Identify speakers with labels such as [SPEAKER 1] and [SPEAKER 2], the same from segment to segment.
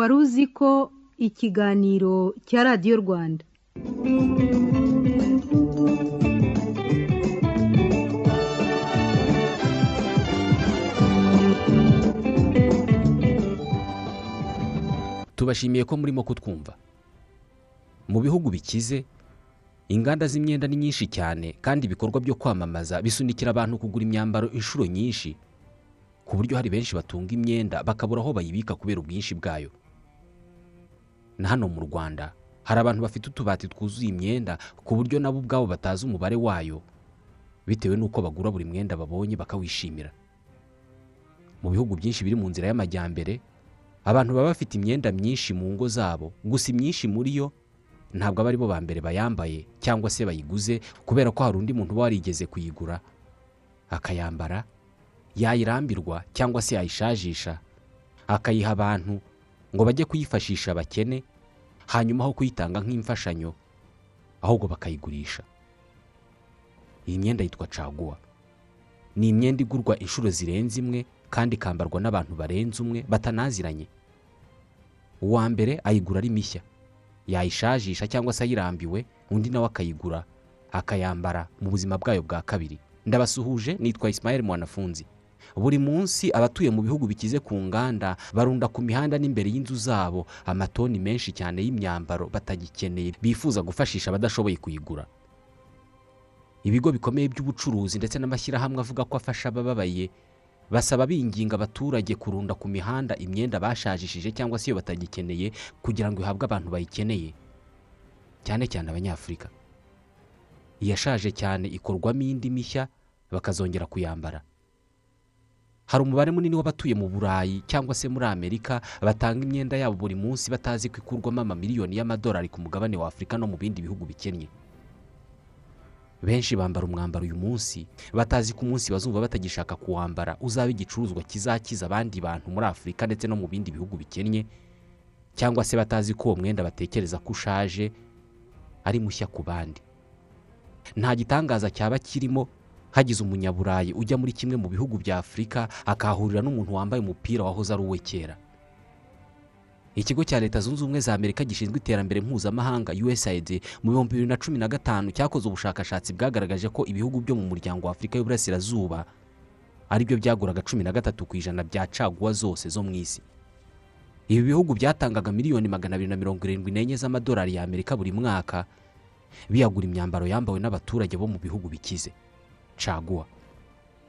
[SPEAKER 1] wari uzi ko ikiganiro cya radiyo rwanda.
[SPEAKER 2] Tubashimiye ko murimo kutwumva. Mu bihugu bikize inganda z'imyenda ni nyinshi cyane kandi ibikorwa byo kwamamaza bisunikira abantu kugura imyambaro inshuro nyinshi ku buryo hari benshi batunga imyenda bakabura aho bayibika kubera ubwinshi bwayo. Na hano mu rwanda. Hari abantu bafite utubati twuzuye imyenda ku buryo nabo ubwabo batazi umubare wayo bitewe n'uko bagura buri mwenda babonye bakawishimira. Mu bihugu byinshi biri mu nzira y'amajyambere abantu baba bafite imyenda myinshi mu ngo zabo gusa imyinshi muri yo ntabwo aba ari bo ba mbere bayambaye cyangwa se bayiguze kubera ko hari undi muntu uba warigeze kuyigura akayambara yayirambirwa cyangwa se yayishajisha akayiha abantu ngo bajye kuyifashisha abakene hanyuma aho kuyitanga nk'imfashanyo ahubwo bakayigurisha. Iyi myenda yitwa caguwa. Ni imyenda igurwa inshuro zirenze imwe kandi ikambarwa n'abantu barenze umwe batanaziranye. Uwa mbere ayigura ari mishya. Yayishajisha cyangwa se ayirambiwe undi nawe akayigura akayambara mu buzima bwayo bwa kabiri. Ndabasuhuje nitwa Ismael mwanafunzi. Buri munsi abatuye mu bihugu bikize ku nganda barunda ku mihanda n'imbere y'inzu zabo. Amatoni menshi cyane y'imyambaro batagikeneye bifuza gufashisha abadashoboye kuyigura. Ibigo bikomeye by'ubucuruzi ndetse n'amashyirahamwe avuga ko afasha abababaye basaba binginga abaturage kurunda ku mihanda imyenda bashajishije cyangwa se iyo batagikeneye kugira ngo ihabwe abantu bayikeneye. Cyane cyane abanyafurika. Iyashaje cyane ikorwamo indi mishya bakazongera kuyambara. Hari umubare munini w'abatuye mu burayi cyangwa se muri amerika batanga imyenda yabo buri munsi batazi ko ikurwamo amamiliyoni y'amadolari ku mugabane wa afurika no mu bindi bihugu bikennye. Benshi bambara umwambaro uyu munsi batazi ko umunsi bazumva batagishaka kuwambara. Uzaba igicuruzwa kizakiza abandi bantu muri afurika ndetse no mu bindi bihugu bikennye cyangwa se batazi ko uwo mwenda batekereza ko ushaje ari mushya ku bandi. Nta gitangaza cyaba kirimo hagize umunyaburayi ujya muri kimwe mu bihugu bya afurika akahahurira n'umuntu wambaye umupira wahoze ari uwe kera. Ikigo cya leta zunze ubumwe za amerika gishinzwe iterambere mpuzamahanga usaid mu bihumbi bibiri na cumi na gatanu cyakoze ubushakashatsi bwagaragaje ko ibihugu byo mu muryango wa afurika y'uburasirazuba ari byo byaguraga cumi na gatatu ku ijana bya caguwa zose zo mu isi. Ibi bihugu byatangaga miliyoni magana abiri na mirongo irindwi n'enye z'amadolari y'amerika buri mwaka biyagura imyambaro yambawe n'abaturage bo mu bihugu bikize. Caguwa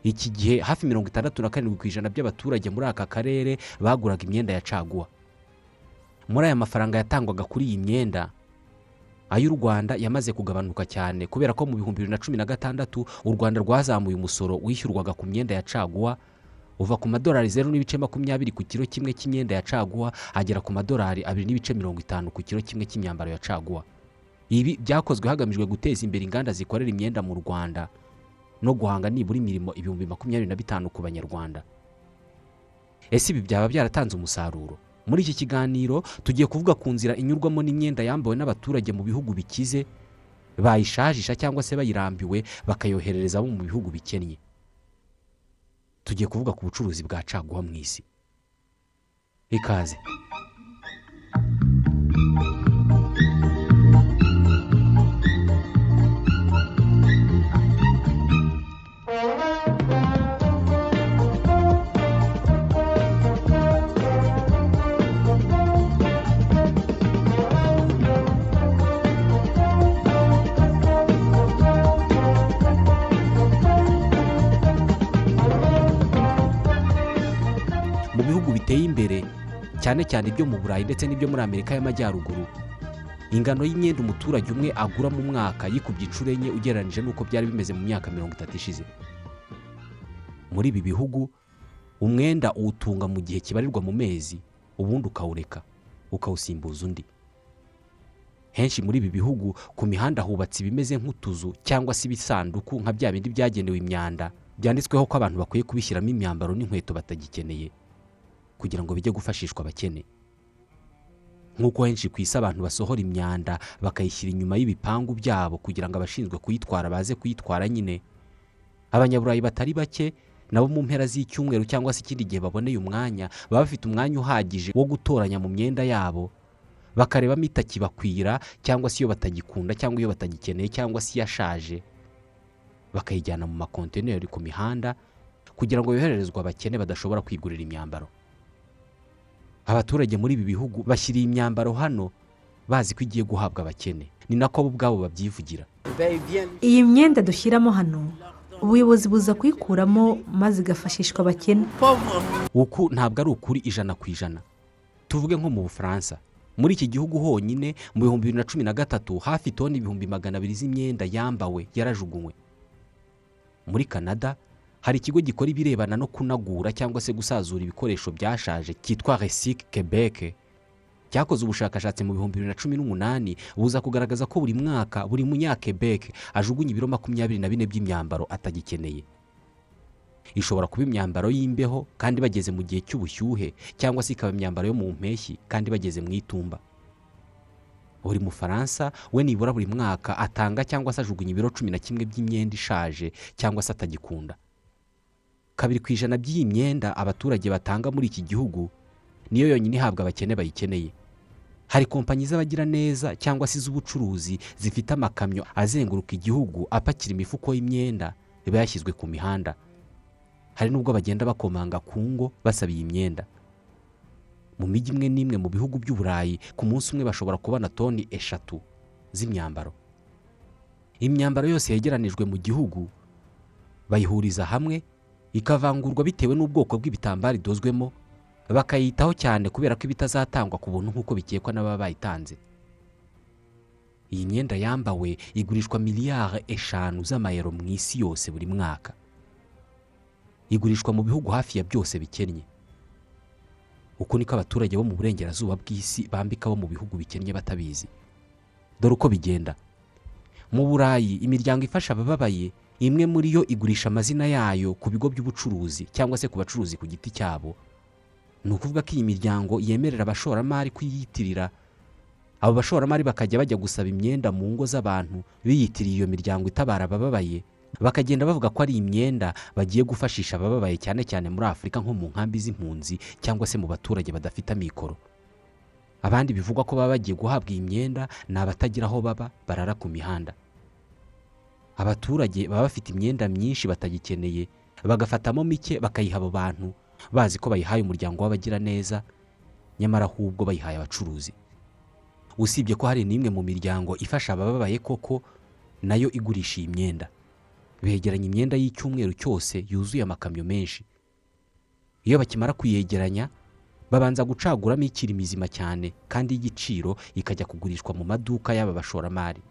[SPEAKER 2] iki gihe hafi mirongo itandatu na karindwi ku ijana by'abaturage muri aka karere baguraga imyenda ya caguwa muri aya mafaranga yatangwaga kuri iyi myenda ay'u rwanda yamaze kugabanuka cyane kubera ko mu bihumbi bibiri na cumi na gatandatu u rwanda rwazamuye umusoro wishyurwaga ku myenda ya caguwa uva ku madolari zeru n'ibice makumyabiri ku kiro kimwe cy'imyenda ya caguwa agera ku madolari abiri n'ibice mirongo itanu ku kiro kimwe cy'imyambaro ya caguwa ibi byakozwe hagamijwe guteza imbere inganda zikorera imyenda mu rwanda. No guhanga nibura imirimo ibihumbi makumyabiri na bitanu ku banyarwanda. Ese ibi byaba byaratanze umusaruro? Muri iki kiganiro tugiye kuvuga ku nzira inyurwamo n'imyenda yambawe n'abaturage mu bihugu bikize bayishajisha cyangwa se bayirambiwe bakayoherereza abo mu bihugu bikennye. Tugiye kuvuga ku bucuruzi bwa caguwa mu isi. Ikaze. Biteye imbere cyane cyane ibyo mu burayi ndetse n'ibyo muri amerika y'amajyaruguru. Ingano y'imyenda umuturage umwe agura mu mwaka yikubye inshuro enye ugereranyije n'uko byari bimeze mu myaka mirongo itatu ishize. Muri ibi bihugu umwenda uwutunga mu gihe kibarirwa mu mezi ubundi ukawureka ukawusimbuza undi. Henshi muri ibi bihugu ku mihanda hubatse ibimeze nk'utuzu cyangwa se ibisanduku nka bya bindi byagenewe imyanda byanditsweho ko abantu bakwiye kubishyiramo imyambaro n'inkweto batagikeneye. Kugira ngo bijye gufashishwa abakene. Nk'uko henshi ku isi abantu basohora imyanda bakayishyira inyuma y'ibipangu byabo kugira ngo abashinzwe kuyitwara baze kuyitwara nyine. Abanyaburayi batari bake nabo mu mpera z'icyumweru cyangwa se ikindi gihe baboneye umwanya baba bafite umwanya uhagije wo gutoranya mu myenda yabo. Bakarebamo itakibakwira cyangwa se iyo batagikunda cyangwa iyo batagikeneye cyangwa se iyashaje bakayijyana mu makontineri ku mihanda kugira ngo yohererezwe abakene badashobora kwigurira imyambaro. Abaturage muri ibi bihugu bashyiriye imyambaro hano bazi ko igiye guhabwa abakene. Ni nako bo ubwabo babyivugira.
[SPEAKER 3] Iyi myenda dushyiramo hano ubuyobozi buza kuyikuramo maze igafashishwa abakene.
[SPEAKER 2] Uku ntabwo ari ukuri ijana ku ijana. Tuvuge nko mu bufaransa. Muri iki gihugu honyine mu bihumbi bibiri na cumi na gatatu hafi toni ibihumbi magana abiri z'imyenda yambawe yarajugunywe. Muri canada hari ikigo gikora ibirebana no kunagura cyangwa se gusazura ibikoresho byashaje cyitwa resike quebec. Cyakoze ubushakashatsi mu bihumbi bibiri na cumi n'umunani buza kugaragaza ko buri mwaka buri munyakebeke ajugunya ibiro makumyabiri na bine by'imyambaro atagikeneye. Ishobora kuba imyambaro y'imbeho kandi bageze mu gihe cy'ubushyuhe cyangwa se ikaba imyambaro yo mu mpeshyi kandi bageze mu itumba. Buri mufaransa we nibura buri mwaka atanga cyangwa se ajugunya ibiro cumi na kimwe by'imyenda ishaje cyangwa se atagikunda. Kabiri ku ijana by'iyi myenda abaturage batanga muri iki gihugu niyo yonyine ihabwa abakene bayikeneye. Hari kompanyi z'abagiraneza cyangwa se iz'ubucuruzi zifite amakamyo azenguruka igihugu apakira imifuko y'imyenda iba yashyizwe ku mihanda. Hari n'ubwo bagenda bakomanga ku ngo basaba iyi myenda. Mu mijyi imwe n'imwe mu bihugu by'uburayi ku munsi umwe bashobora kubona toni eshatu z'imyambaro. Imyambaro yose yegeranijwe mu gihugu bayihuriza hamwe ikavangurwa bitewe n'ubwoko bw'ibitambaro idozwemo bakayitaho cyane kubera ko ibitazatangwa ku buntu nk'uko bikekwa n'ababa bayitanze. Iyi myenda yambawe igurishwa miliyari eshanu z'amayero mu isi yose buri mwaka. Igurishwa mu bihugu hafi ya byose bikennye. Uko niko abaturage bo mu burengerazuba bw'isi bambika bo mu bihugu bikennye batabizi. Dore uko bigenda. Mu burayi imiryango ifasha abababaye imwe muri yo igurisha amazina yayo ku bigo by'ubucuruzi cyangwa se ku bacuruzi ku giti cyabo. Ni ukuvuga ko iyi miryango yemerera abashoramari kuyiyitirira. Abo bashoramari bakajya bajya gusaba imyenda mu ngo z'abantu biyitiriye iyo miryango itabara abababaye. Bakagenda bavuga ko ari imyenda bagiye gufashisha abababaye cyane cyane muri afurika nko mu nkambi z'impunzi cyangwa se mu baturage badafite amikoro. Abandi bivugwa ko baba bagiye guhabwa iyi myenda ni abatagira aho baba barara ku mihanda. Abaturage baba bafite imyenda myinshi batagikeneye bagafatamo mike bakayiha abo bantu bazi ko bayihaye umuryango w'abagiraneza nyamara ahubwo bayihaye abacuruzi. Usibye ko hari n'imwe mu miryango ifasha abababaye koko na yo igurisha iyi myenda. Begeranya imyenda y'icyumweru cyose yuzuye amakamyo menshi. Iyo bakimara kuyegeranya babanza gucaguramo ikiri mizima cyane kandi y'igiciro ikajya kugurishwa mu maduka y'aba bashoramari.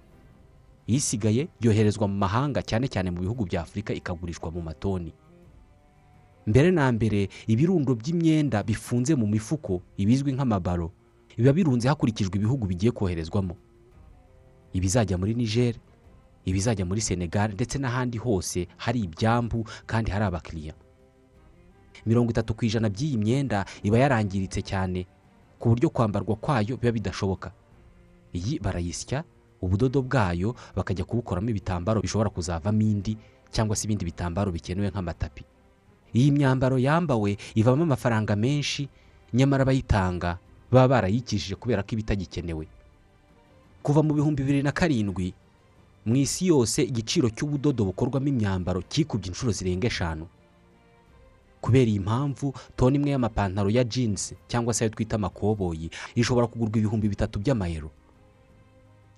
[SPEAKER 2] Isigaye yoherezwa mu mahanga cyane cyane mu bihugu bya afurika ikagurishwa mu matoni. Mbere na mbere ibirundo by'imyenda bifunze mu mifuko ibizwi nk'amabaro biba birunze hakurikijwe ibihugu bigiye koherezwamo. Ibizajya muri niger ibizajya muri senegal ndetse n'ahandi hose hari ibyambu kandi hari abakiriya mirongo itatu ku ijana by'iyi myenda iba yarangiritse cyane ku buryo kwambarwa kwayo biba bidashoboka. Iyi barayisya ubudodo bwayo bakajya kubukoramo ibitambaro bishobora kuzavamo indi cyangwa se ibindi bitambaro bikenewe nk'amatapi. Iyi myambaro yambawe ivamo amafaranga menshi nyamara abayitanga baba barayikishije kubera ko iba itagikenewe. Kuva mu bihumbi bibiri na karindwi mu isi yose igiciro cy'ubudodo bukorwamo imyambaro kikubye inshuro zirenga eshanu. Kubera iyi mpamvu toni imwe y'amapantaro ya jinsi cyangwa se ayo twita amakoboyi ishobora kugurwa ibihumbi bitatu by'amayero.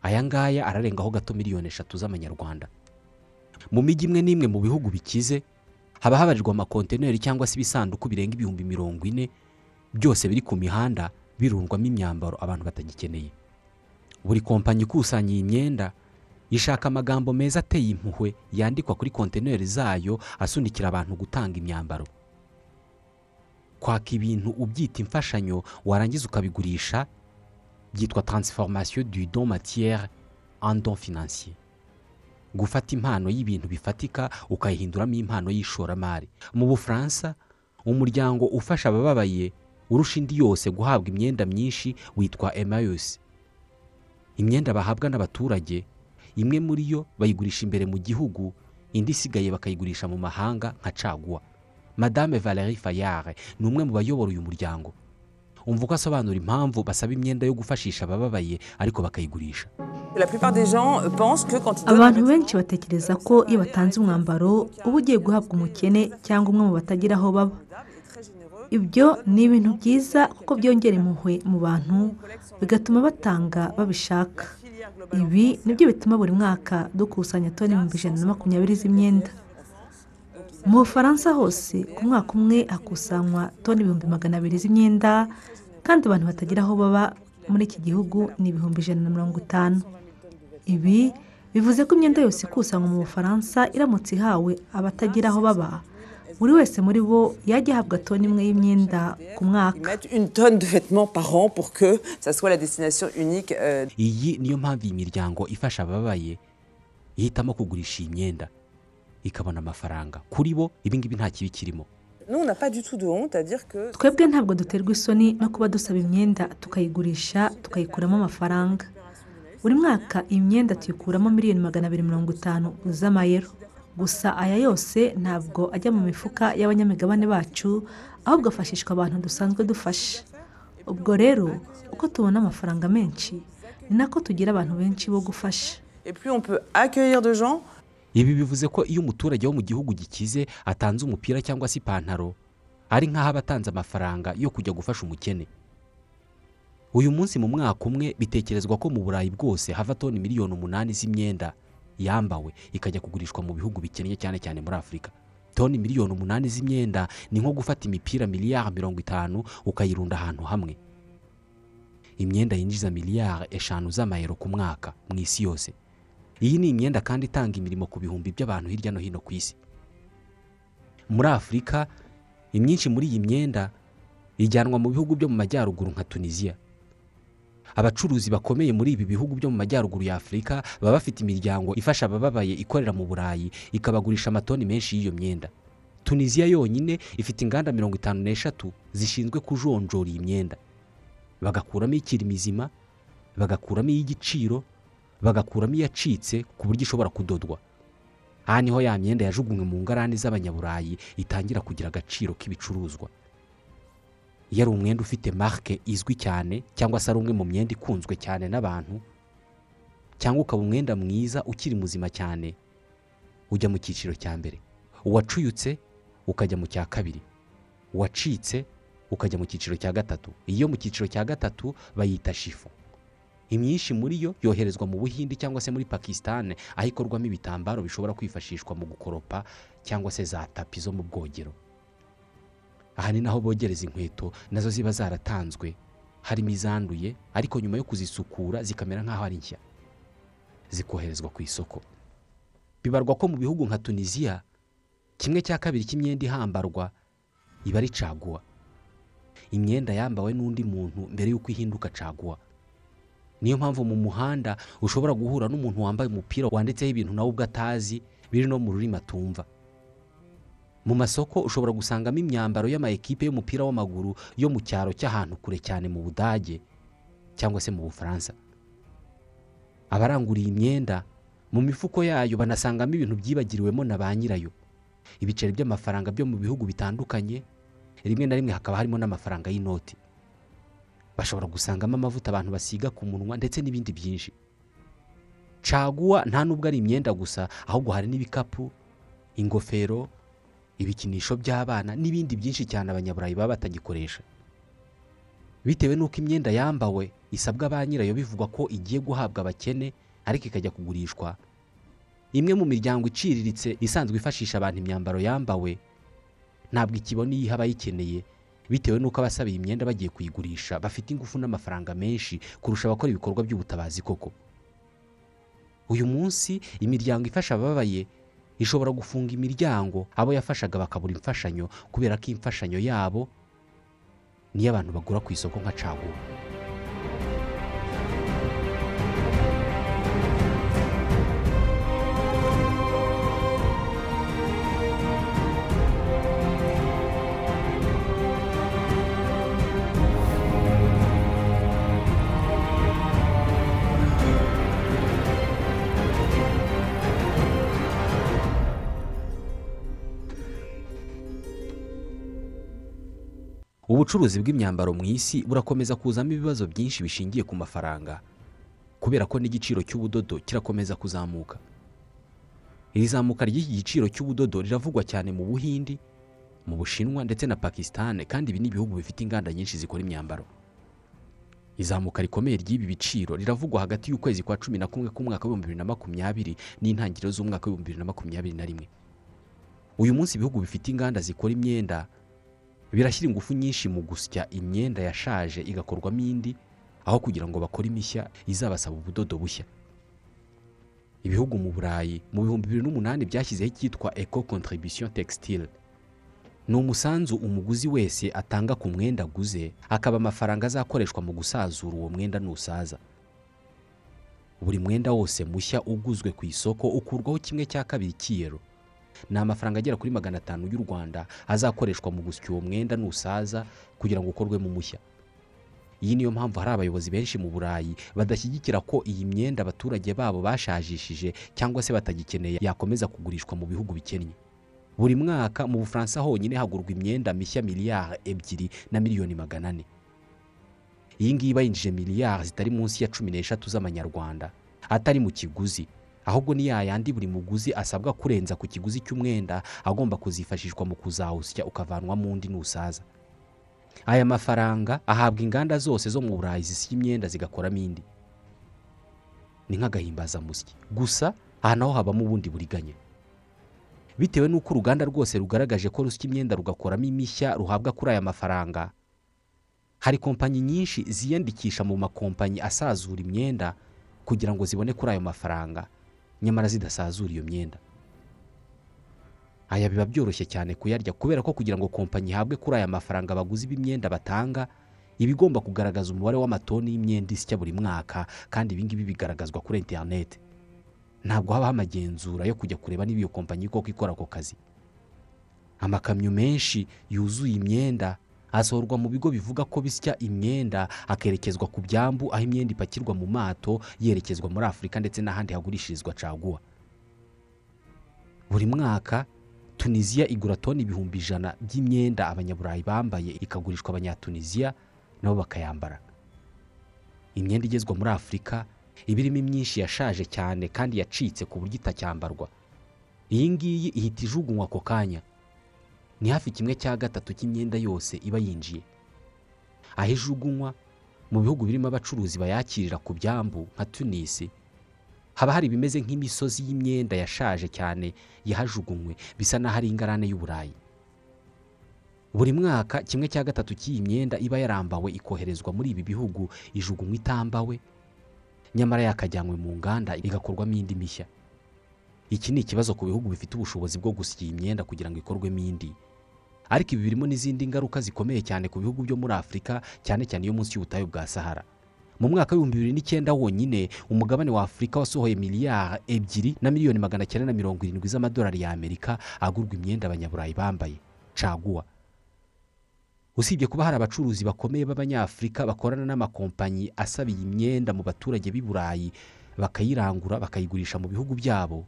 [SPEAKER 2] Aya ngaya ararengaho gato miliyoni eshatu z'amanyarwanda. Mu mijyi imwe n'imwe mu bihugu bikize haba habarirwa amakontineri cyangwa se ibisanduku birenga ibihumbi mirongo ine byose biri ku mihanda birundwamo imyambaro abantu batagikeneye. Buri kompanyi ikusanya iyi myenda ishaka amagambo meza ateye impuhwe yandikwa kuri kontineri zayo asunikira abantu gutanga imyambaro. Kwaka ibintu ubyita imfashanyo warangiza ukabigurisha byitwa taransiforomasiyo du don matiyere en don financier. Gufata impano y'ibintu bifatika ukayihinduramo impano y'ishoramari. Mu bufaransa umuryango ufasha abababaye urusha indi yose guhabwa imyenda myinshi witwa emayusi imyenda bahabwa n'abaturage imwe muri yo bayigurisha imbere mu gihugu indi isigaye bakayigurisha mu mahanga nka caguwa madame valérie fayard ni umwe mu bayobora uyu muryango. Umva uko asobanura impamvu basaba imyenda yo gufashisha abababaye ariko bakayigurisha.
[SPEAKER 4] La plupart des gens euh, pensent que quand ils donnent
[SPEAKER 3] abantu benshi batekereza ko iyo batanze umwambaro uba ugiye guhabwa umukene cyangwa umwe mu batagira aho baba. Ibyo ni ibintu byiza kuko byongera impuhwe mu bantu bigatuma batanga babishaka. Ibi ni byo bituma buri mwaka dukusanya toni ibihumbi ijana na makumyabiri z'imyenda. Mu bufaransa hose ku mwaka umwe hakusanywa toni ibihumbi magana abiri z'imyenda kandi abantu batagira aho baba muri iki gihugu ni ibihumbi ijana na mirongo itanu. Ibi bivuze ko imyenda yose ikusanywa mu bufaransa iramutse ihawe abatagira aho baba. Buri wese muri bo yajya ahabwa toni imwe y'imyenda ku mwaka.
[SPEAKER 4] Euh,
[SPEAKER 2] iyi niyo mpamvu iyi miryango ifasha ababaye ihitamo kugurisha iyi myenda. Ikabona amafaranga. Kuri bo ibi ngibi nta kibi kirimo.
[SPEAKER 4] Nous, on n'a pas du tout de honte à dire que
[SPEAKER 3] twebwe ntabwo duterwa isoni no kuba dusaba imyenda tukayigurisha tukayikuramo amafaranga. Buri mwaka iyi myenda tuyikuramo miliyoni magana abiri mirongo itanu z'amayero. Gusa aya yose ntabwo ajya mu mifuka y'abanyamigabane bacu ahubwo afashishwa abantu dusanzwe dufasha ubwo rero uko tubona amafaranga menshi ni nako tugira abantu benshi bo gufasha.
[SPEAKER 2] Ibi bivuze ko iyo umuturage wo mu gihugu gikize atanze umupira cyangwa se ipantaro ari nk'aho aba atanze amafaranga yo kujya gufasha umukene. Uyu munsi mu mwaka umwe bitekerezwa ko mu burayi bwose hava toni miliyoni umunani z'imyenda yambawe ikajya kugurishwa mu bihugu bikennye cyane cyane muri afurika toni miliyoni umunani z'imyenda ni nko gufata imipira miliyari mirongo itanu ukayirunda ahantu hamwe. Imyenda yinjiza miliyari eshanu z'amayero ku mwaka mu isi yose. Iyi ni imyenda kandi itanga imirimo ku bihumbi by'abantu hirya no hino ku isi. Muri afurika imyinshi muri iyi myenda ijyanwa mu bihugu byo mu majyaruguru nka tunisiya abacuruzi bakomeye muri ibi bihugu byo mu majyaruguru ya afurika baba bafite imiryango ifasha abababaye ikorera mu burayi ikabagurisha amatoni menshi y'iyo myenda. Tunisiya yonyine ifite inganda mirongo itanu n'eshatu zishinzwe kujonjora iyi myenda. Bagakuramo ikiri mizima bagakuramo iy'igiciro bagakuramo iyacitse ku buryo ishobora kudodwa. Aha ni ho ya myenda yajugunywe mu ngarani z'abanyaburayi itangira kugira agaciro k'ibicuruzwa. Iyo ari umwenda ufite marike izwi cyane cyangwa se ari umwe mu myenda ikunzwe cyane n'abantu cyangwa ukaba umwenda mwiza ukiri muzima cyane ujya mu cyiciro cya mbere. Uwacuyutse ukajya mu cya kabiri. Uwacitse ukajya mu cyiciro cya gatatu. Iyo mu cyiciro cya gatatu bayita shifu imyinshi muri yo yoherezwa mu buhindi cyangwa se muri pakisitani aho ikorwamo ibitambaro bishobora kwifashishwa mu gukoropa cyangwa se za tapi zo mu bwogero. Aha ni naho bogereza inkweto na zo ziba zaratanzwe. Harimo izanduye ariko nyuma yo kuzisukura zikamera nk'aho ari nshya. Zikoherezwa ku isoko. Bibarwa ko mu bihugu nka tunisiya kimwe cya kabiri cy'imyenda ihambarwa iba ari caguwa. Imyenda yambawe n'undi muntu mbere y'uko ihinduka caguwa. Niyo mpamvu mu muhanda ushobora guhura n'umuntu wambaye umupira wanditseho ibintu nawe ubwo atazi biri no mu rurimi atumva. Mu masoko ushobora gusangamo imyambaro y'amayikipe y'umupira w'amaguru yo mu cyaro cy'ahantu kure cyane mu budage cyangwa se mu bufaransa. Abaranguriye imyenda mu mifuko yayo banasangamo ibintu byibagiriwemo na ba nyirayo. Ibiceri by'amafaranga byo mu bihugu bitandukanye rimwe na rimwe hakaba harimo n'amafaranga y'inoti. Bashobora gusangamo amavuta abantu basiga ku munwa ndetse n'ibindi byinshi. Caguwa nta nubwo ari imyenda gusa ahubwo hari n'ibikapu ingofero ibikinisho by'abana n'ibindi byinshi cyane abanyaburayi baba batagikoresha. Bitewe n'uko imyenda yambawe isabwa ba nyirayo bivugwa ko igiye guhabwa abakene ariko ikajya kugurishwa. Imwe mu miryango iciriritse isanzwe ifashisha abantu imyambaro yambawe ntabwo ikibona iyo iha abayikeneye bitewe n'uko abasaba iyi myenda bagiye kuyigurisha bafite ingufu n'amafaranga menshi kurusha abakora ibikorwa by'ubutabazi koko. Uyu munsi imiryango ifasha ababaye ishobora gufunga imiryango abo yafashaga bakabura imfashanyo kubera ko imfashanyo yabo niyo abantu bagura ku isoko nka caguwa. Ubucuruzi bw'imyambaro mu isi burakomeza kuzamo ibibazo byinshi bishingiye ku mafaranga. Kubera ko n'igiciro cy'ubudodo kirakomeza kuzamuka. Iri zamuka ry'iki giciro cy'ubudodo riravugwa cyane mu buhindi mu bushinwa ndetse na pakisitani kandi ibi ni ibihugu bifite inganda nyinshi zikora imyambaro. Izamuka rikomeye ry'ibi biciro riravugwa hagati y'ukwezi kwa cumi na kumwe k'umwaka w'ibihumbi bibiri na makumyabiri n'intangiriro z'umwaka w'ibihumbi bibiri na makumyabiri na rimwe. Uyu munsi ibihugu bifite inganda zikora imyenda birashyira ingufu nyinshi mu gusya imyenda yashaje igakorwamo indi aho kugira ngo bakore imishya izabasaba ubudodo bushya. Ibihugu mu burayi mu bihumbi bibiri n'umunani byashyizeho icyitwa eco contribution textile. Ni umusanzu umuguzi wese atanga ku mwenda aguze akaba amafaranga azakoreshwa mu gusazura uwo mwenda nusaza. Buri mwenda wose mushya uguzwe ku isoko ukurwaho kimwe cya kabiri cy'iyero. Ni amafaranga agera kuri magana atanu y'u rwanda azakoreshwa mu gusya uwo mwenda nusaza kugira ngo ukorwemo umushya iyi niyo mpamvu hari abayobozi benshi mu burayi badashyigikira ko iyi myenda abaturage babo bashajishije cyangwa se batagikeneye yakomeza kugurishwa mu bihugu bikennye. Buri mwaka mu bufaransa honyine hagurwa imyenda mishya miliyari ebyiri na miliyoni magana ane. Iyi ngiyi bayinjije miliyari zitari munsi ya cumi n'eshatu z'amanyarwanda atari mu kiguzi. Ahubwo ni ya yandi buri muguzi asabwa kurenza ku kiguzi cy'umwenda agomba kuzifashishwa mu kuzawusya ukavanwamo undi nusaza. Aya mafaranga ahabwa inganda zose zo mu burayi zisya imyenda zigakoramo indi. Ni nk'agahimbazamusyi. Gusa aha naho habamo ubundi buriganya. Bitewe n'uko uruganda rwose rugaragaje ko rusya imyenda rugakoramo imishya ruhabwa kuri aya mafaranga hari kompanyi nyinshi ziyandikisha mu makompanyi asazura imyenda kugira ngo zibone kuri ayo mafaranga. Nyamara zidasazura iyo myenda. Aya biba byoroshye cyane kuyarya kubera ko kugira ngo kompanyi ihabwe kuri aya mafaranga abaguzi b'imyenda batanga iba igomba kugaragaza umubare w'amatoni y'imyenda isya buri mwaka kandi ibi ngibi bigaragazwa kuri interineti ntabwo habaho amagenzura yo kujya kureba niba iyo kompanyi koko ikora ako kazi. Amakamyo menshi yuzuye imyenda asohorwa mu bigo bivuga ko bisya imyenda akerekezwa ku byambu aho imyenda ipakirwa mu mato yerekezwa muri afurika ndetse n'ahandi hagurishirizwa caguwa. Buri mwaka tunisiya igura toni ibihumbi ijana by'imyenda abanyaburayi bambaye ikagurishwa abanyatuniziya nabo bakayambara. Imyenda igezwa muri afurika iba irimo imyinshi yashaje cyane kandi yacitse ku buryo itacyambarwa. Iyi ngiyi ihita ijugunywa ako kanya. Ni hafi kimwe cya gatatu cy'imyenda yose iba yinjiye. Aho ijugunywa mu bihugu birimo abacuruzi bayakirira ku byambu nka tunisi haba hari ibimeze nk'imisozi y'imyenda yashaje cyane yahajugunywe bisa n'aho ari ingarane y'uburayi. Buri mwaka kimwe cya gatatu cy'iyi myenda iba yarambawe ikoherezwa muri ibi bihugu ijugunywa itambawe nyamara yakajyanywe mu nganda igakorwamo indi mishya. Iki ni ikibazo ku bihugu bifite ubushobozi bwo gusya iyi myenda kugira ngo ikorwemo indi. Ariko ibi birimo n'izindi ngaruka zikomeye cyane ku bihugu byo muri afurika cyane cyane iyo munsi y'ubutayu bwa sahara. Mu mwaka w'ibihumbi bibiri n'icyenda wonyine umugabane wa afurika wasohoye miliyari ebyiri na miliyoni magana cyenda na mirongo irindwi z'amadolari y'amerika agurwa imyenda abanyaburayi bambaye. Caguwa. Usibye kuba hari abacuruzi bakomeye b'abanyafurika bakorana n'amakompanyi asaba iyi myenda mu baturage b'i burayi bakayirangura bakayigurisha mu bihugu byabo.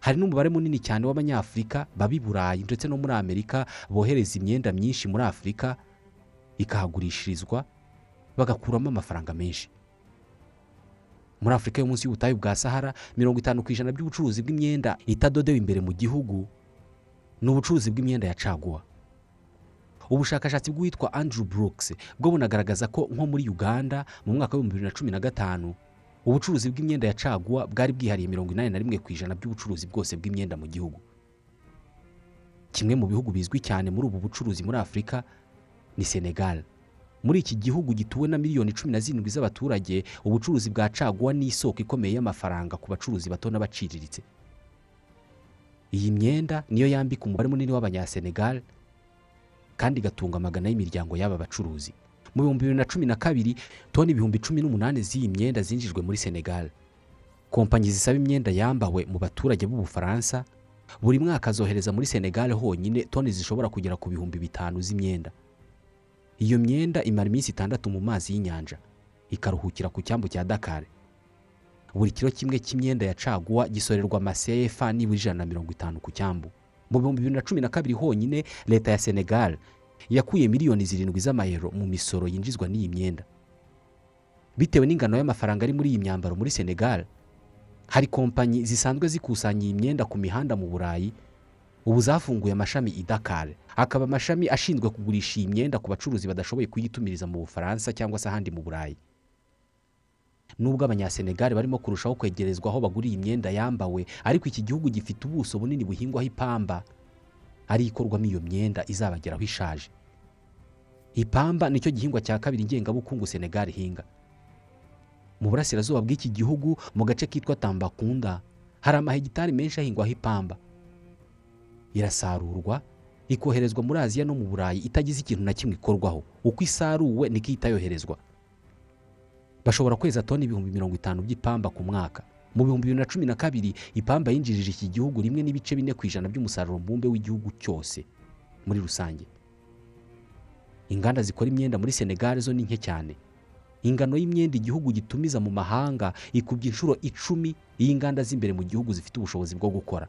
[SPEAKER 2] Hari n'umubare munini cyane w'abanyafurika baba i burayi ndetse no muri amerika bohereza imyenda myinshi muri afurika ikahagurishirizwa bagakuramo amafaranga menshi. Muri afurika yo munsi y'ubutayu bwa sahara mirongo itanu ku ijana by'ubucuruzi bw'imyenda itadodewe imbere mu gihugu ni ubucuruzi bw'imyenda ya caguwa. Ubushakashatsi bw'uwitwa Andrew Brooks bwo bunagaragaza ko nko muri uganda mu mwaka w'ibihumbi bibiri na cumi na gatanu ubucuruzi bw'imyenda ya caguwa bwari bwihariye mirongo inani na rimwe ku ijana by'ubucuruzi bwose bw'imyenda mu gihugu. Kimwe mu bihugu bizwi cyane muri ubu bucuruzi muri afurika ni senegal. Muri iki gihugu gituwe na miliyoni cumi na zirindwi z'abaturage ubucuruzi bwa caguwa ni isoko ikomeye y'amafaranga ku bacuruzi bato n'abaciriritse. Iyi myenda niyo yambika umubare munini w'abanyasenegal kandi igatunga amagana y'imiryango y'aba bacuruzi. Mu bihumbi bibiri na cumi na kabiri toni ibihumbi cumi n'umunani z'iyi myenda zinjijwe muri senegal. Kompanyi zisaba imyenda yambawe mu baturage b'ubufaransa buri mwaka zohereza muri senegal honyine toni zishobora kugera ku bihumbi bitanu z'imyenda. Iyo myenda imara iminsi itandatu mu mazi y'inyanja. Ikaruhukira ku cyambu cya dakar. Buri kiro kimwe cy'imyenda ya caguwa gisorerwa amasefa nibura ijana na mirongo itanu ku cyambu. Mu bihumbi bibiri na cumi na kabiri honyine leta ya senegal yakuye miliyoni zirindwi z'amayero mu misoro yinjizwa n'iyi myenda. Bitewe n'ingano y'amafaranga ari muri iyi myambaro muri senegal hari kompanyi zisanzwe zikusanya iyi myenda ku mihanda mu burayi ubu zafunguye amashami i dakar hakaba amashami ashinzwe kugurisha iyi myenda ku bacuruzi badashoboye kuyitumiriza mu bufaransa cyangwa se ahandi mu burayi. Nubwo abanyasenegali barimo kurushaho kwegerezwa aho bagura iyi myenda yambawe ariko iki gihugu gifite ubuso bunini buhingwaho ipamba. Ari ikorwamo iyo myenda izabageraho ishaje. Ipamba ni cyo gihingwa cya kabiri ngengabukungu senegali ihinga. Mu burasirazuba bw'iki gihugu mu gace kitwa tambakunda hari amahegitari menshi ahingwaho ipamba. Irasarurwa ikoherezwa muri aziya no mu burayi itagize ikintu na kimwe ikorwaho. Uko isaruwe niko ihita yoherezwa bashobora kweza toni ibihumbi mirongo itanu by'ipamba ku mwaka. Mu bihumbi bibiri na cumi na kabiri ipamba yinjirije iki gihugu rimwe n'ibice bine ku ijana by'umusaruro mbumbe w'igihugu cyose muri rusange. Inganda zikora imyenda muri senegali zo ni nke cyane. Ingano y'imyenda igihugu gitumiza mu mahanga ikubye inshuro icumi y'inganda z'imbere mu gihugu zifite ubushobozi bwo gukora.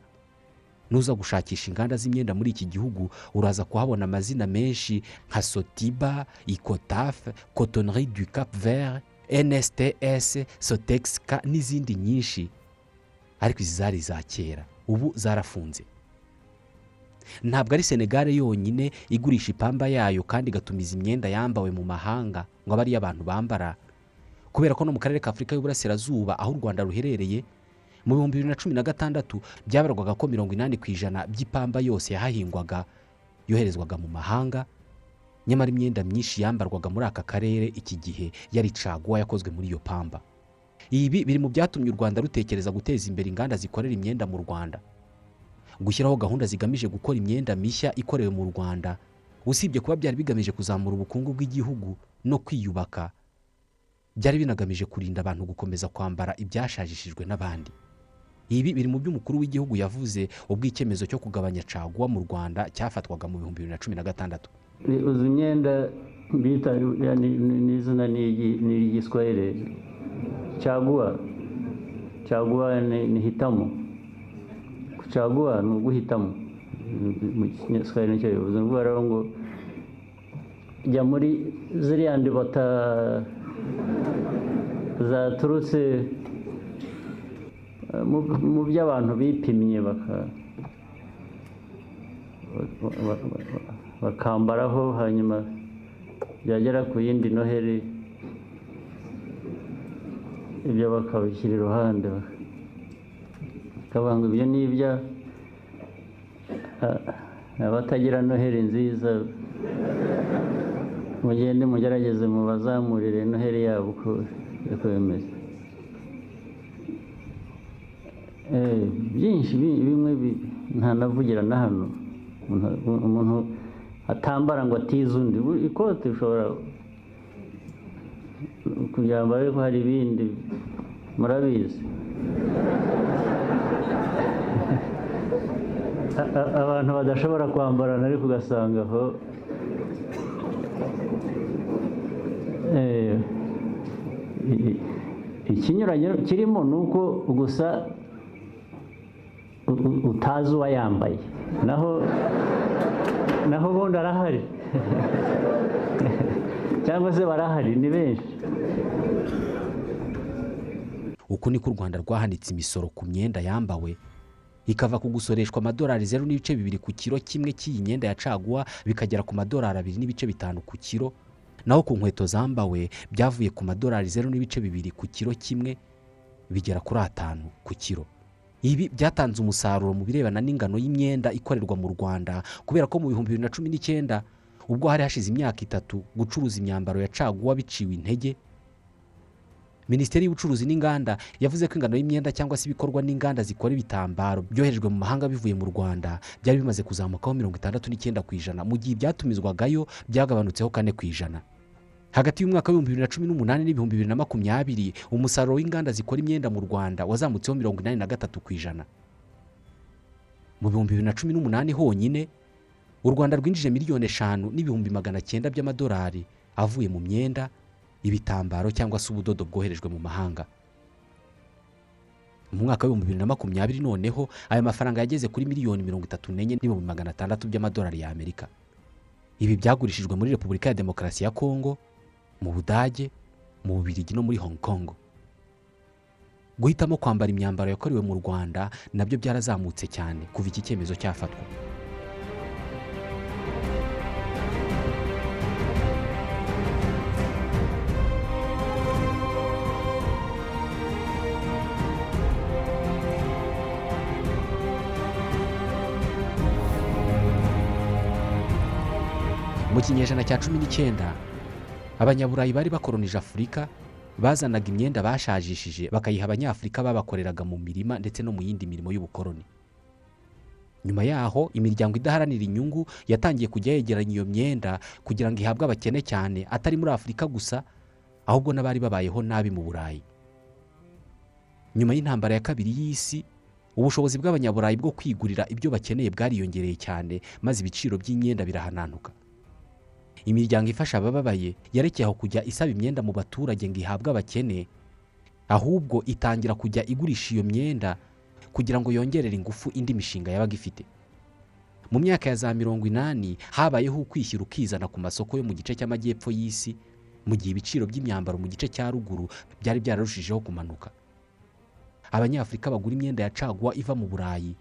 [SPEAKER 2] Nuza gushakisha inganda z'imyenda muri iki gihugu uraza kuhabona amazina menshi nka sotiba ikotafe cotonnerie du cap vert nsts sotexka n'izindi nyinshi. Ariko izi zari iza kera ubu zarafunze. Ntabwo ari senegare yonyine igurisha ipamba yayo kandi igatumiza imyenda yambawe mu mahanga ngo abe ariyo abantu bambara. Kubera ko no mu karere ka afurika y'uburasirazuba aho u rwanda ruherereye mu bihumbi bibiri na cumi na gatandatu byabarwaga ko mirongo inani ku ijana by'ipamba yose yahahingwaga yoherezwaga mu mahanga nyamara imyenda myinshi yambarwaga muri aka karere iki gihe yari caguwa yakozwe muri iyo pamba. Ibi biri mu byatumye u rwanda rutekereza guteza imbere inganda zikorera imyenda mu rwanda. Gushyiraho gahunda zigamije gukora imyenda mishya ikorewe mu rwanda usibye kuba byari bigamije kuzamura ubukungu bw'igihugu no kwiyubaka byari binagamije kurinda abantu gukomeza kwambara ibyashajishijwe n'abandi. Ibi biri mu byo umukuru w'igihugu yavuze ubwo icyemezo cyo kugabanya caguwa mu rwanda cyafatwaga mu bihumbi bibiri na cumi na gatandatu.
[SPEAKER 5] Uzi imyenda bita n'izina ni iry'igiswahili caguwa caguwa ni hitamo caguwa ni uguhitamo mu kinyaswahili ni cyo bivuze ngo rero ngo jya muri ziriya ndibata zaturutse mu byo abantu bipimye bakambaraho hanyuma byagera ku yindi noheri ibyo bakabishyira iruhande. Bakavuga ngo ibyo ni ibyo abatagira noheri nziza mugende mugerageze mubazamurire noheri yabo uko bimeze byinshi bimwe ntanavugira na hano. Umuntu atambara ngo atize undi. Ikote ushobora kuryambara ariko hari ibindi murabizi. Abantu badashobora kwambarana ariko ugasanga aho ikinyuranyo kirimo ni uko gusa utazi uwayambaye. Naho naho ubundi arahari cyangwa se barahari ni benshi.
[SPEAKER 2] Uku niko u rwanda rwahanitse imisoro ku myenda yambawe. Ikava ku gusoreshwa amadolari zeru n'ibice bibiri ku kiro kimwe cy'iyi myenda ya caguwa bikagera ku madolari abiri n'ibice bitanu ku kiro. Naho ku nkweto zambawe byavuye ku madolari zeru n'ibice bibiri ku kiro kimwe bigera kuri atanu ku kiro. Ibi byatanze umusaruro mu birebana n'ingano y'imyenda ikorerwa mu rwanda kubera ko mu bihumbi bibiri na cumi n'icyenda ubwo hari hashize imyaka itatu gucuruza imyambaro ya caguwa biciwe intege. Minisiteri y'ubucuruzi n'inganda yavuze ko ingano y'imyenda cyangwa se ibikorwa n'inganda zikora ibitambaro byoherejwe mu mahanga bivuye mu rwanda byari bimaze kuzamukaho mirongo itandatu n'icyenda ku ijana. Mu gihe ibyatumizwagayo byagabanutseho kane ku ijana. Hagati y'umwaka w'ibihumbi bibiri na cumi n'umunani n'ibihumbi bibiri na makumyabiri umusaruro w'inganda zikora imyenda mu rwanda wazamutseho mirongo inani na gatatu ku ijana. Mu bihumbi bibiri na cumi n'umunani honyine u rwanda rwinjije miliyoni eshanu n'ibihumbi magana cyenda by'amadolari avuye mu myenda ibitambaro cyangwa se ubudodo bwoherejwe mu mahanga. Mu mwaka w'ibihumbi bibiri na makumyabiri noneho aya mafaranga yageze kuri miliyoni mirongo itatu n'enye n'ibihumbi magana atandatu by'amadolari y'amerika ibi byagurishijwe muri repubulika ya demokarasi ya kongo mu budage mu bubirigi no muri hong kong. Guhitamo kwambara imyambaro yakorewe mu rwanda na byo byarazamutse cyane kuva iki cyemezo cyafatwa. Mu kinyejana cya cumi n'icyenda abanyaburayi bari bakoronije afurika bazanaga imyenda bashajishije bakayiha abanyafurika babakoreraga mu mirima ndetse no mu yindi mirimo y'ubukoroni. Nyuma yaho imiryango idaharanira inyungu yatangiye kujya yegeranya iyo myenda kugira ngo ihabwe abakene cyane atari muri afurika gusa ahubwo n'abari babayeho nabi mu burayi. Nyuma y'intambara ya kabiri y'isi ubushobozi bw'abanyaburayi bwo kwigurira ibyo bakeneye bwariyongereye cyane maze ibiciro by'imyenda birahananuka. Imiryango ifasha abababaye yarekeye aho kujya isaba imyenda mu baturage ngo ihabwe abakene ahubwo itangira kujya igurisha iyo myenda kugira ngo yongerere ingufu indi mishinga yabaga ifite. Mu myaka ya za mirongo inani habayeho ukwishyira ukizana ku masoko yo mu gice cy'amajyepfo y'isi mu gihe ibiciro by'imyambaro mu gice cya ruguru byari byararushijeho kumanuka. Abanyafurika bagura imyenda ya caguwa iva mu burayi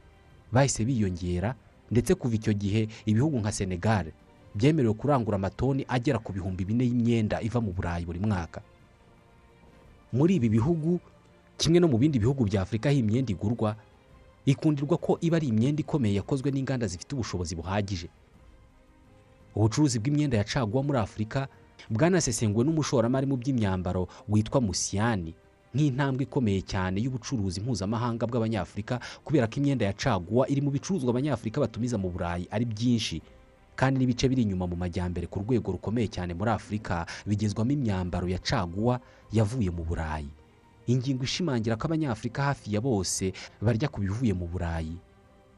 [SPEAKER 2] bahise biyongera ndetse kuva icyo gihe ibihugu nka senegal byemerewe kurangura amatoni agera ku bihumbi bine y'imyenda iva mu burayi buri mwaka. Muri ibi bihugu kimwe no mu bindi bihugu bya afurika aho imyenda igurwa ikundirwa ko iba ari imyenda ikomeye yakozwe n'inganda zifite ubushobozi buhagije. Ubucuruzi bw'imyenda ya caguwa muri afurika bwanasesenguwe n'umushoramari mu by'imyambaro witwa musiyani nk'intambwe ikomeye cyane y'ubucuruzi mpuzamahanga bw'abanyafurika kubera ko imyenda ya caguwa iri mu bicuruzwa abanyafurika batumiza mu burayi ari byinshi. Kandi n'ibice biri inyuma mu majyambere ku rwego rukomeye cyane muri afurika bigezwamo imyambaro ya caguwa yavuye mu burayi. Ingingo ishimangira ko abanyafurika hafi ya bose barya ku bivuye mu burayi.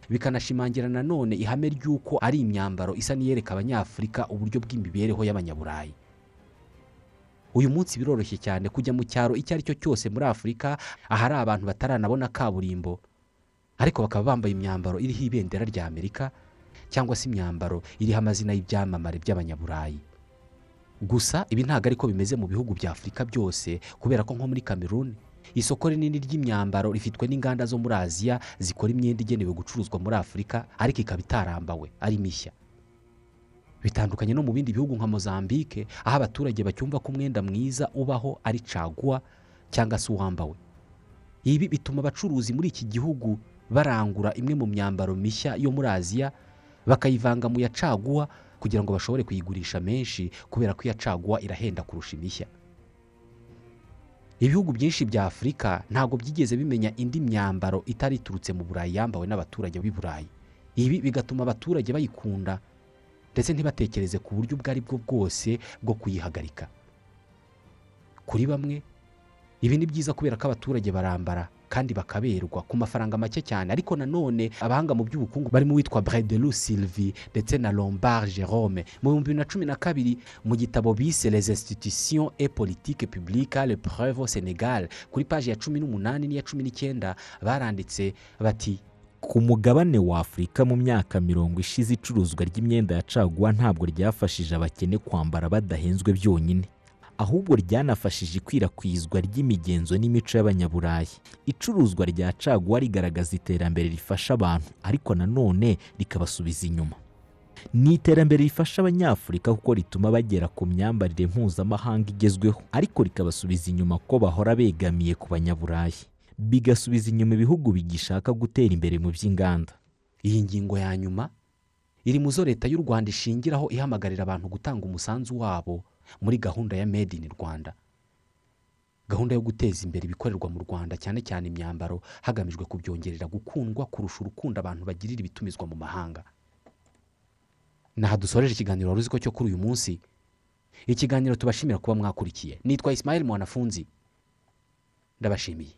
[SPEAKER 2] Bikanashimangira nanone ihame ry'uko ari imyambaro isa n'iyereka abanyafurika uburyo bw'imibereho y'abanyaburayi. Uyu munsi biroroshye cyane kujya mu cyaro icyo ari cyo cyose muri afurika ahari abantu bataranabona kaburimbo. Ariko bakaba bambaye imyambaro iriho ibendera rya amerika cyangwa se imyambaro iriho amazina y'ibyamamare by'abanyaburayi. Gusa ibi ntabwo ariko bimeze mu bihugu bya afurika byose kubera ko nko muri cameroon isoko rinini ry'imyambaro rifitwe n'inganda zo muri aziya zikora imyenda igenewe gucuruzwa muri afurika ariko ikaba itarambawe ari mishya. Bitandukanye no mu bindi bihugu nka mozambique aho abaturage bacyumva ko umwenda mwiza ubaho ari caguwa cyangwa se uwambawe. Ibi bituma abacuruzi muri iki gihugu barangura imwe mu myambaro mishya yo muri aziya bakayivanga mu ya caguwa kugira ngo bashobore kuyigurisha menshi kubera ko iya caguwa irahenda kurusha imishya. Ibihugu byinshi bya afurika ntabwo byigeze bimenya indi myambaro itari iturutse mu burayi yambawe n'abaturage b'i burayi. Ibi bigatuma abaturage bayikunda ndetse ntibatekereze ku buryo ubwo ari bwo bwose bwo kuyihagarika. Kuri bamwe ibi ni byiza kubera ko abaturage barambara kandi bakaberwa ku mafaranga make cyane. Ariko nanone abahanga mu by'ubukungu barimo uwitwa Bredelu Sylvie ndetse na Lombard Jerome mu bihumbi bibiri na cumi na kabiri mu gitabo bise les institutions et politiques publiques le preuve au Sénégal kuri paji ya cumi n'umunani n'iya cumi n'icyenda baranditse bati
[SPEAKER 6] ku mugabane wa afurika mu myaka mirongo ishize icuruzwa ry'imyenda ya caguwa ntabwo ryafashije abakene kwambara badahenzwe byonyine. Ahubwo ryanafashije ikwirakwizwa ry'imigenzo n'imico y'abanyaburayi. Icuruzwa rya caguwa rigaragaza iterambere rifasha abantu ariko nanone rikabasubiza inyuma. Ni iterambere rifasha abanyafurika kuko rituma bagera ku myambarire mpuzamahanga igezweho ariko rikabasubiza inyuma ko bahora begamiye ku banyaburayi. Bigasubiza inyuma ibihugu bigishaka gutera imbere mu by'inganda.
[SPEAKER 2] Iyi ngingo ya nyuma iri mu zo leta y'u rwanda ishingiraho ihamagarira abantu gutanga umusanzu wabo muri gahunda ya made in rwanda. Gahunda yo guteza imbere ibikorerwa mu rwanda cyane cyane imyambaro hagamijwe kubyongerera gukundwa kurusha urukundo abantu bagirira ibitumizwa mu mahanga. Naha dusoreje ikiganiro wari uzi ko cyo kuri uyu munsi? Ikiganiro tubashimira kuba mwakurikiye. Nitwa Ismail mwanafunzi. Ndabashimiye.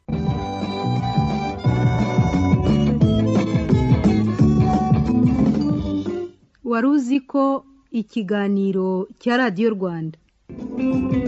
[SPEAKER 1] Wari uzi ko ikiganiro cya radiyo rwanda Thank you.